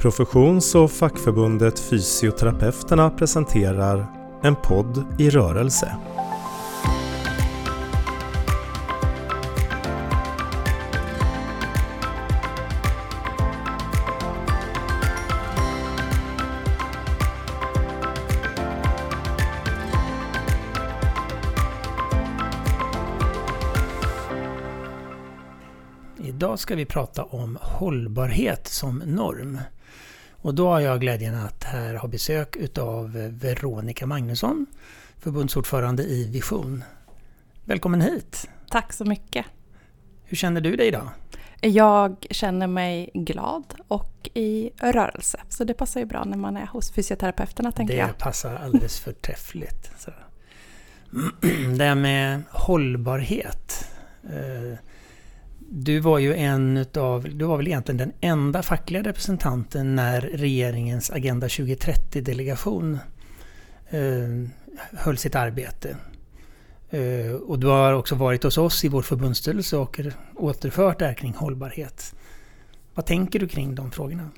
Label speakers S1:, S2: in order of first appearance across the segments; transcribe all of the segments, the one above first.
S1: Professions och fackförbundet Fysioterapeuterna presenterar En podd i rörelse.
S2: Idag ska vi prata om hållbarhet som norm. Och då har jag glädjen att här ha besök utav Veronica Magnusson, förbundsordförande i Vision. Välkommen hit!
S3: Tack så mycket!
S2: Hur känner du dig idag?
S3: Jag känner mig glad och i rörelse. Så det passar ju bra när man är hos fysioterapeuterna tänker
S2: det
S3: jag.
S2: Det passar alldeles förträffligt. Det här med hållbarhet. Du var ju en av, du var väl egentligen den enda fackliga representanten när regeringens Agenda 2030-delegation eh, höll sitt arbete. Eh, och du har också varit hos oss i vår förbundsstyrelse och återfört det här kring hållbarhet. Vad tänker du kring de frågorna?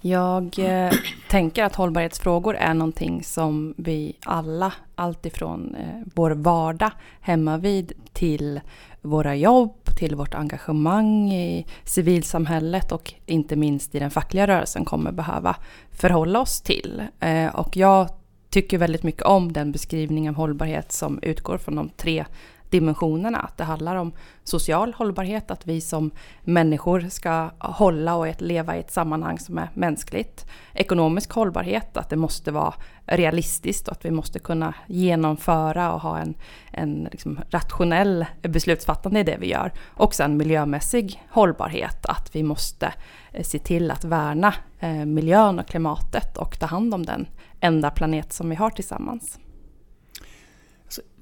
S3: Jag eh, tänker att hållbarhetsfrågor är någonting som vi alla, alltifrån eh, vår vardag hemma vid till våra jobb, till vårt engagemang i civilsamhället och inte minst i den fackliga rörelsen kommer behöva förhålla oss till. Eh, och jag tycker väldigt mycket om den beskrivning av hållbarhet som utgår från de tre dimensionerna. Att det handlar om social hållbarhet, att vi som människor ska hålla och leva i ett sammanhang som är mänskligt. Ekonomisk hållbarhet, att det måste vara realistiskt och att vi måste kunna genomföra och ha en, en liksom rationell beslutsfattande i det vi gör. Och sen miljömässig hållbarhet, att vi måste eh, se till att värna eh, miljön och klimatet och ta hand om den enda planet som vi har tillsammans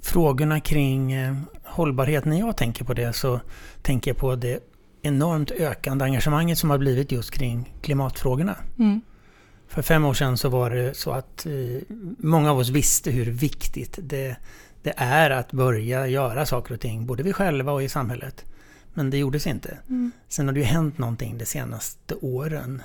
S2: frågorna kring eh, hållbarhet, när jag tänker på det så tänker jag på det enormt ökande engagemanget som har blivit just kring klimatfrågorna. Mm. För fem år sedan så var det så att eh, många av oss visste hur viktigt det, det är att börja göra saker och ting, både vi själva och i samhället. Men det gjordes inte. Mm. Sen har det ju hänt någonting de senaste åren.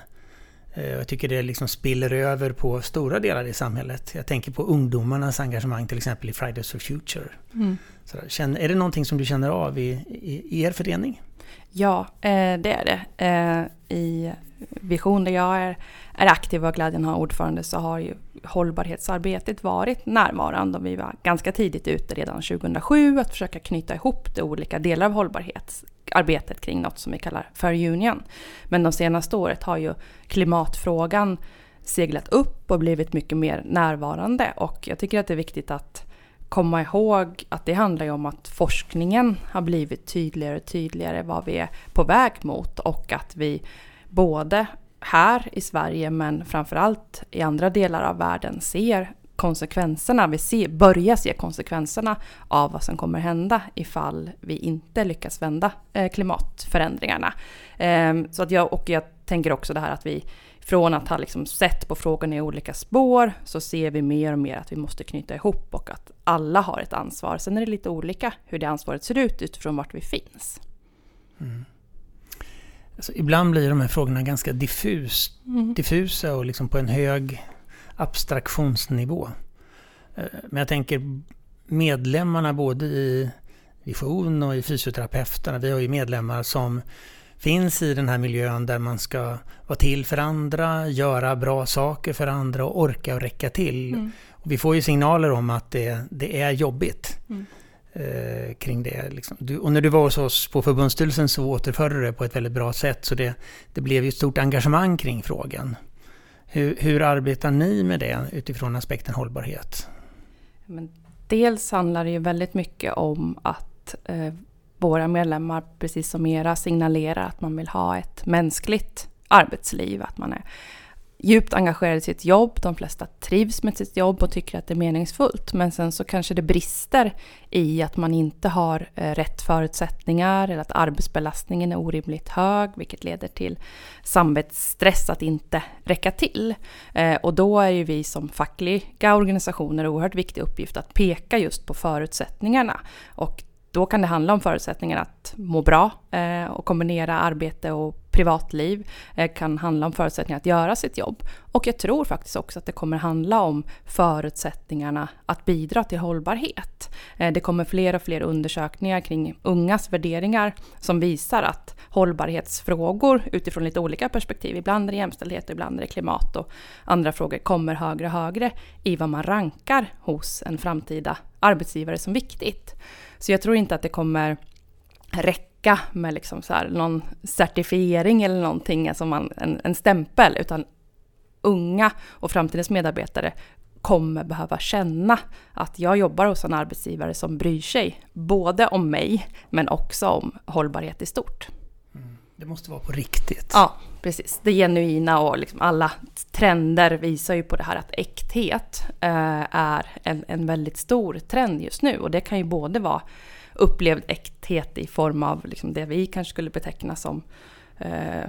S2: Eh, jag tycker det liksom spiller över på stora delar i samhället. Jag tänker på ungdomarnas engagemang till exempel i Fridays for Future. Mm. Så, är det någonting som du känner av i, i, i er förening?
S3: Ja, eh, det är det. Eh, I Vision där jag är, är aktiv och glädjen har ordförande så har ju hållbarhetsarbetet varit närvarande och vi var ganska tidigt ute redan 2007 att försöka knyta ihop de olika delar av arbetet kring något som vi kallar Fair Union. Men de senaste året har ju klimatfrågan seglat upp och blivit mycket mer närvarande och jag tycker att det är viktigt att komma ihåg att det handlar ju om att forskningen har blivit tydligare och tydligare vad vi är på väg mot och att vi både här i Sverige men framförallt i andra delar av världen ser konsekvenserna, vi ser, börjar se konsekvenserna av vad som kommer hända ifall vi inte lyckas vända eh, klimatförändringarna. Ehm, så att jag, och jag tänker också det här att vi från att ha liksom sett på frågan i olika spår så ser vi mer och mer att vi måste knyta ihop och att alla har ett ansvar. Sen är det lite olika hur det ansvaret ser ut utifrån vart vi finns. Mm.
S2: Alltså, ibland blir de här frågorna ganska diffus, mm. diffusa och liksom på en hög abstraktionsnivå. Eh, men jag tänker medlemmarna både i Vision och i Fysioterapeuterna, vi har ju medlemmar som finns i den här miljön där man ska vara till för andra, göra bra saker för andra och orka och räcka till. Mm. Och vi får ju signaler om att det, det är jobbigt. Mm eh, kring det. Liksom. Du, och när du var hos oss på förbundsstyrelsen så återförde du det på ett väldigt bra sätt. Så det, det blev ju ett stort engagemang kring frågan. Hur, hur arbetar ni med det utifrån aspekten hållbarhet?
S3: Men dels handlar det ju väldigt mycket om att eh, våra medlemmar, precis som era, signalerar att man vill ha ett mänskligt arbetsliv. Att man är djupt engagerade i sitt jobb, de flesta trivs med sitt jobb och tycker att det är meningsfullt. Men sen så kanske det brister i att man inte har eh, rätt förutsättningar eller att arbetsbelastningen är orimligt hög, vilket leder till samvetsstress att inte räcka till. Eh, och då är ju vi som fackliga organisationer oerhört viktig uppgift att peka just på förutsättningarna. Och då kan det handla om förutsättningar att må bra Eh, och kombinera arbete och privatliv. Eh, kan handla om förutsättningar att göra sitt jobb. Och jag tror faktiskt också att det kommer handla om förutsättningarna att bidra till hållbarhet. Eh, det kommer fler och fler undersökningar kring ungas värderingar som visar att hållbarhetsfrågor utifrån lite olika perspektiv, ibland är det jämställdhet, ibland är det klimat och andra frågor, kommer högre och högre i vad man rankar hos en framtida arbetsgivare som viktigt. Så jag tror inte att det kommer räcka med liksom så här någon certifiering eller någonting, alltså man, en, en stämpel, utan unga och framtidens medarbetare kommer behöva känna att jag jobbar hos en arbetsgivare som bryr sig både om mig men också om hållbarhet i stort.
S2: Mm. Det måste vara på riktigt.
S3: Ja, precis. Det genuina och liksom alla trender visar ju på det här att äkthet eh, är en, en väldigt stor trend just nu. Och det kan ju både vara upplevd äkthet i form av liksom det vi kanske skulle beteckna som eh,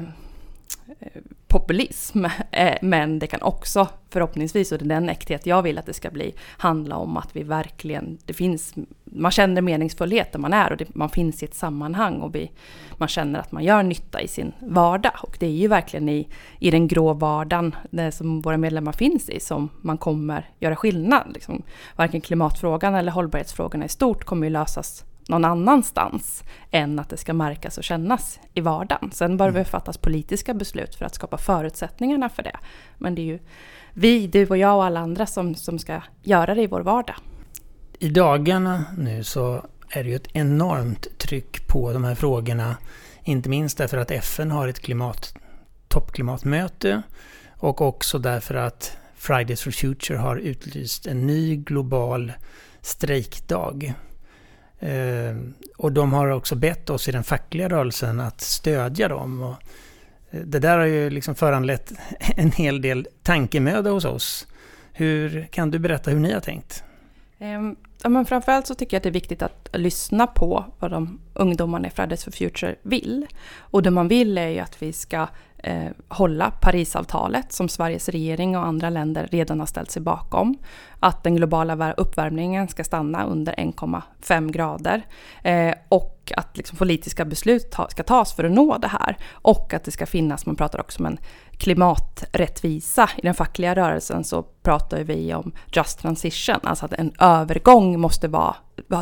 S3: eh populism. Eh, men det kan också förhoppningsvis, och det är den äkthet jag vill att det ska bli, handla om att vi verkligen, det finns, man känner meningsfullhet där man är och det, man finns i ett sammanhang och vi, man känner att man gör nytta i sin vardag. Och det är ju verkligen i, i den grå vardagen det som våra medlemmar finns i som man kommer göra skillnad. Liksom, varken klimatfrågan eller hållbarhetsfrågorna i stort kommer ju lösas någon annanstans än att det ska märkas och kännas i vardagen. Sen bör mm. det fattas politiska beslut för att skapa förutsättningarna för det. Men det är ju vi, du och jag och alla andra som, som ska göra det i vår vardag.
S2: I dagarna nu så är det ju ett enormt tryck på de här frågorna. Inte minst därför att FN har ett klimat, toppklimatmöte och också därför att Fridays for Future har utlyst en ny global strejkdag Ehm, och de har också bett oss i den fackliga rörelsen att stödja dem. Och eh, det där har ju liksom föranlett en hel del tankemöda hos oss. Hur Kan du berätta hur ni har tänkt?
S3: Ehm, ja, men framförallt så tycker jag att det är viktigt att lyssna på vad de ungdomarna i Fridays for Future vill. Och det man vill är ju att vi ska eh, hålla Parisavtalet som Sveriges regering och andra länder redan har ställt sig bakom. Att den globala uppvärmningen ska stanna under 1,5 grader. Eh, och att liksom politiska beslut ta, ska tas för att nå det här. Och att det ska finnas, man pratar också om en klimaträttvisa. I den fackliga rörelsen så pratar vi om just transition, alltså att en övergång måste vara,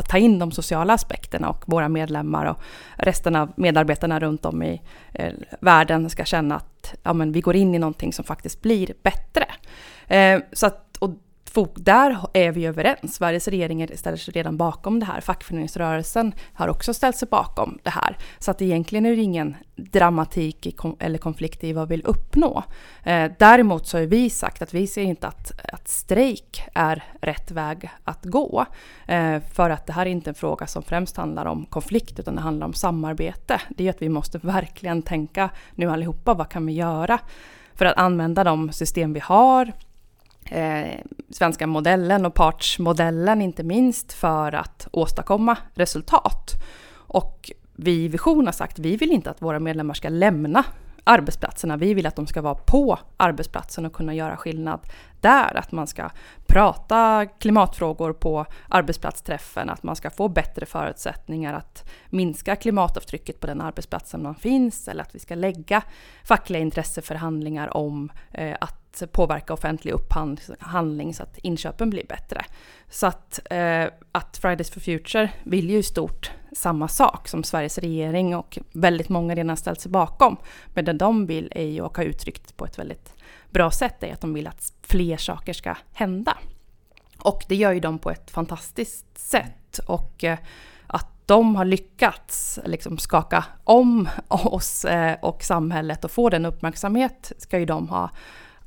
S3: ta in de sociala aspekterna och våra medlemmar och resten av medarbetarna runt om i eh, världen ska känna att ja, men vi går in i någonting som faktiskt blir bättre. Eh, så att, och där är vi överens. Sveriges regering ställer sig redan bakom det här. Fackföreningsrörelsen har också ställt sig bakom det här. Så att egentligen är det ingen dramatik eller konflikt i vad vi vill uppnå. Eh, däremot så har vi sagt att vi ser inte att, att strejk är rätt väg att gå. Eh, för att det här är inte en fråga som främst handlar om konflikt utan det handlar om samarbete. Det är att vi måste verkligen tänka nu allihopa, vad kan vi göra för att använda de system vi har eh, svenska modellen och partsmodellen inte minst för att åstadkomma resultat. Och vi i Vision har sagt att vi vill inte att våra medlemmar ska lämna arbetsplatserna. Vi vill att de ska vara på arbetsplatsen och kunna göra skillnad där. Att man ska prata klimatfrågor på arbetsplatsträffen, att man ska få bättre förutsättningar att minska klimatavtrycket på den arbetsplatsen man finns, eller att vi ska lägga fackliga intresseförhandlingar om eh, att påverka offentlig upphandling så att inköpen blir bättre. Så att, eh, att Fridays for Future vill ju i stort samma sak som Sveriges regering och väldigt många redan ställt sig bakom. Men det de vill är ju, och har uttryckt på ett väldigt bra sätt, är att de vill att fler saker ska hända. Och det gör ju de på ett fantastiskt sätt. Och eh, att de har lyckats liksom skaka om oss eh, och samhället och få den uppmärksamhet ska ju de ha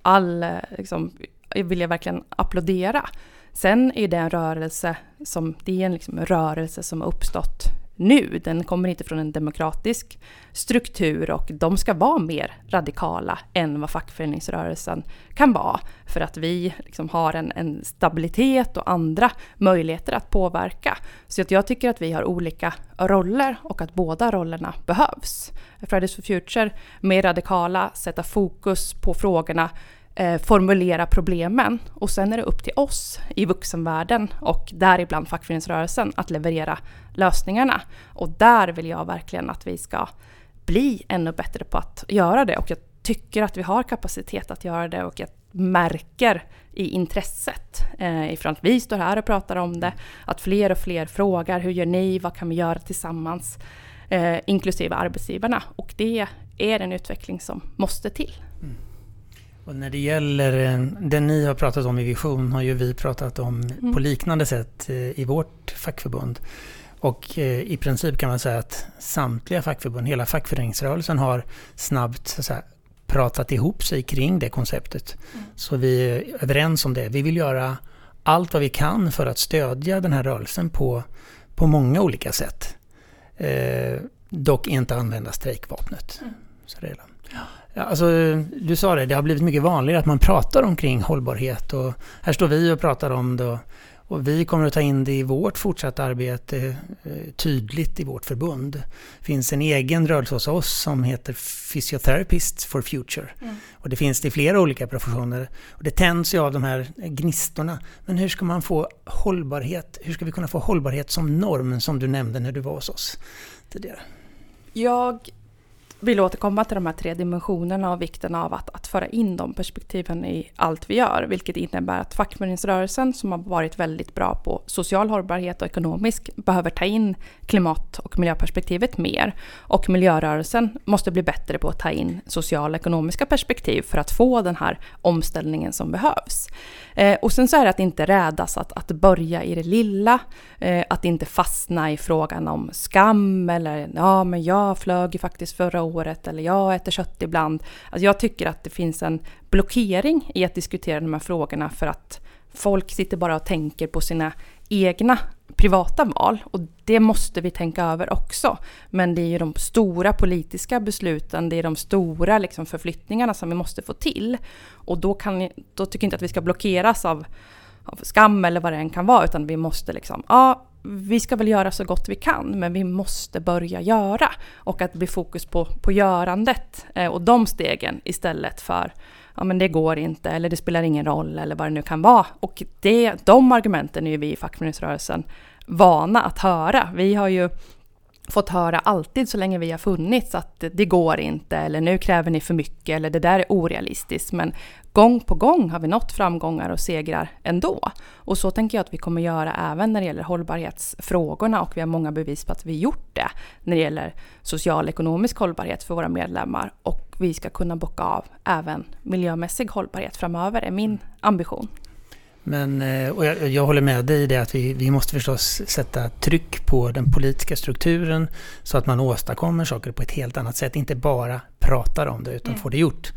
S3: all, liksom, vill jag verkligen applådera. Sen är det en rörelse som, det är en liksom rörelse som har uppstått nu. Den kommer inte från en demokratisk struktur och de ska vara mer radikala än vad fackföreningsrörelsen kan vara. För att vi liksom har en, en, stabilitet och andra möjligheter att påverka. Så att jag tycker att vi har olika roller och att båda rollerna behövs. Fridays for Future, mer radikala, sätta fokus på frågorna eh, formulera problemen och sen är det upp till oss i vuxenvärlden och däribland fackföreningsrörelsen att leverera lösningarna. Och där vill jag verkligen att vi ska bli ännu bättre på att göra det och jag tycker att vi har kapacitet att göra det och jag märker i intresset eh, ifrån att vi står här och pratar om det, att fler och fler frågar hur gör ni, vad kan vi göra tillsammans, eh, inklusive arbetsgivarna. Och det är en utveckling som måste till. Mm.
S2: Och när det gäller det ni har pratat om i Vision har ju vi pratat om mm. på liknande sätt eh, i vårt fackförbund. Och eh, i princip kan man säga att samtliga fackförbund, hela fackföreningsrörelsen har snabbt så säga, pratat ihop sig kring det konceptet. Mm. Så vi är överens om det. Vi vill göra allt vad vi kan för att stödja den här rörelsen på, på många olika sätt. Eh, dock inte använda strejkvapnet. Mm. Är, ja, alltså, du sa det, det har blivit mycket vanligare att man pratar omkring hållbarhet och här står vi och pratar om det och vi kommer att ta in det i vårt fortsatta arbete eh, tydligt i vårt förbund. Det finns en egen rörelse hos oss som heter Physiotherapists for Future. Mm. Och det finns det i flera olika professioner. Och det tänds ju av de här gnistorna. Men hur ska man få hållbarhet? Hur ska vi kunna få hållbarhet som norm som du nämnde när du var hos oss tidigare?
S3: Jag vill återkomma till de här tre dimensionerna och vikten av att, att föra in de perspektiven i allt vi gör. Vilket innebär att fackföreningsrörelsen som har varit väldigt bra på social hållbarhet och ekonomisk behöver ta in klimat och miljöperspektivet mer. Och miljörörelsen måste bli bättre på att ta in sociala och ekonomiska perspektiv för att få den här omställningen som behövs. Eh, och sen så är det att inte rädas att, att börja i det lilla, eh, att inte fastna i frågan om skam eller ja men jag flög ju faktiskt förra året eller jag äter kött ibland. Alltså jag tycker att det finns en blockering i att diskutera de här frågorna för att folk sitter bara och tänker på sina egna privata val och det måste vi tänka över också. Men det är ju de stora politiska besluten, det är de stora liksom förflyttningarna som vi måste få till. Och då, kan, då tycker jag inte att vi ska blockeras av, av skam eller vad det än kan vara, utan vi måste liksom, ja, vi ska väl göra så gott vi kan, men vi måste börja göra. Och att det blir fokus på, på görandet eh, och de stegen istället för ja men det går inte eller det spelar ingen roll eller vad det nu kan vara. Och det, de argumenten är ju vi i fackföreningsrörelsen vana att höra. Vi har ju fått höra alltid så länge vi har funnits att det går inte eller nu kräver ni för mycket eller det där är orealistiskt. Men gång på gång har vi nått framgångar och segrar ändå. Och så tänker jag att vi kommer göra även när det gäller hållbarhetsfrågorna och vi har många bevis på att vi gjort det när det gäller social ekonomisk hållbarhet för våra medlemmar och vi ska kunna bocka av även miljömässig hållbarhet framöver är min ambition.
S2: Men, eh, och jag, jag, håller med dig i det att vi, vi måste förstås sätta tryck på den politiska strukturen så att man åstadkommer saker på ett helt annat sätt. Inte bara pratar om det utan mm. får det gjort.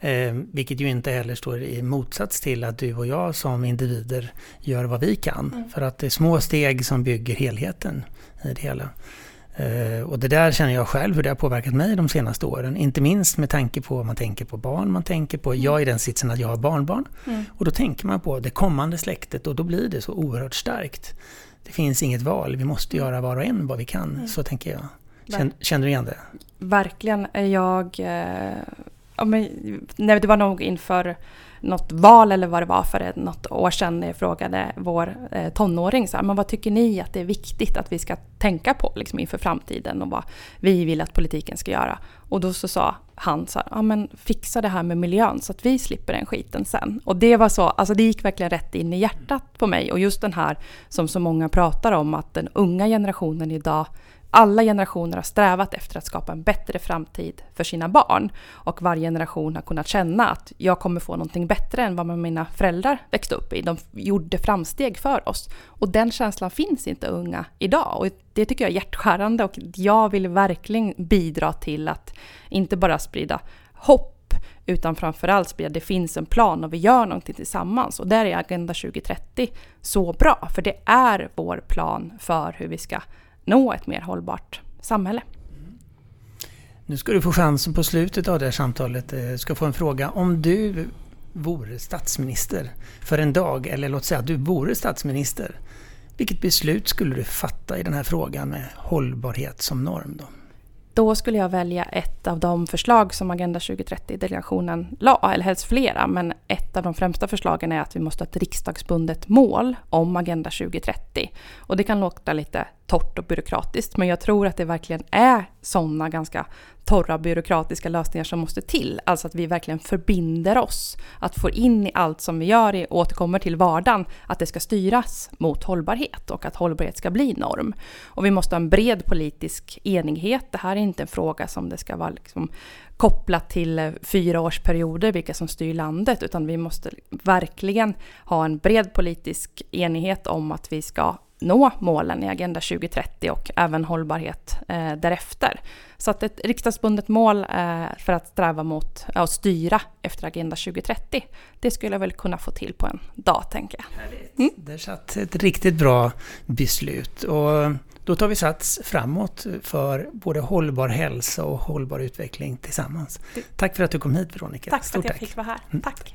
S2: Eh, vilket ju inte heller står i motsats till att du och jag som individer gör vad vi kan. Mm. För att det är små steg som bygger helheten i det hela. Eh, och det där känner jag själv hur det har påverkat mig de senaste åren. Inte minst med tanke på, man tänker på barn, man tänker på, mm. jag är i den sitsen att jag har barnbarn. Mm. Och då tänker man på det kommande släktet och då blir det så oerhört starkt. Det finns inget val, vi måste göra var och en vad vi kan. Mm. Så tänker jag. Känner, känner du igen det?
S3: Verkligen. Jag... Eh, ja, men, nej, det var nog inför något val eller vad det var för något år sedan när jag frågade vår eh, tonåring så här, men vad tycker ni att det är viktigt att vi ska tänka på liksom, inför framtiden och vad vi vill att politiken ska göra. Och då så sa han så här, ja men fixa det här med miljön så att vi slipper den skiten sen. Och det var så, alltså det gick verkligen rätt in i hjärtat på mig och just den här som så många pratar om att den unga generationen idag alla generationer har strävat efter att skapa en bättre framtid för sina barn. Och varje generation har kunnat känna att jag kommer få någonting bättre än vad mina föräldrar växte upp i. De gjorde framsteg för oss. Och den känslan finns inte unga idag. Och det tycker jag är hjärtskärande och jag vill verkligen bidra till att inte bara sprida hopp utan framförallt sprida att det finns en plan och vi gör någonting tillsammans. Och där är Agenda 2030 så bra, för det är vår plan för hur vi ska nå ett mer hållbart samhälle.
S2: Nu ska du få chansen på slutet av det här samtalet. Jag eh, ska få en fråga. Om du vore statsminister för en dag, eller låt säga att du vore statsminister. Vilket beslut skulle du fatta i den här frågan med hållbarhet som norm? Då?
S3: då skulle jag välja ett av de förslag som Agenda 2030-delegationen la, eller helst flera, men ett av de främsta förslagen är att vi måste ha ett riksdagsbundet mål om Agenda 2030. Och det kan låta lite torrt och byråkratiskt, men jag tror att det verkligen är sådana ganska torra byråkratiska lösningar som måste till. Alltså att vi verkligen förbinder oss att få in i allt som vi gör, i, återkommer till vardagen, att det ska styras mot hållbarhet och att hållbarhet ska bli norm. Och vi måste ha en bred politisk enighet. Det här är inte en fråga som det ska vara liksom kopplat till eh, fyraårsperioder, vilka som styr landet, utan vi måste verkligen ha en bred politisk enighet om att vi ska nå målen i Agenda 2030 och även hållbarhet eh, därefter. Så att ett riksdagsbundet mål eh, för att sträva mot att styra efter Agenda 2030, det skulle jag väl kunna få till på en dag, tänker jag.
S2: Mm. Där satt ett riktigt bra beslut. Och då tar vi sats framåt för både hållbar hälsa och hållbar utveckling tillsammans. Tack för att du kom hit Veronica.
S3: Tack för Stort att jag tack. fick vara här.
S2: Mm.
S3: Tack.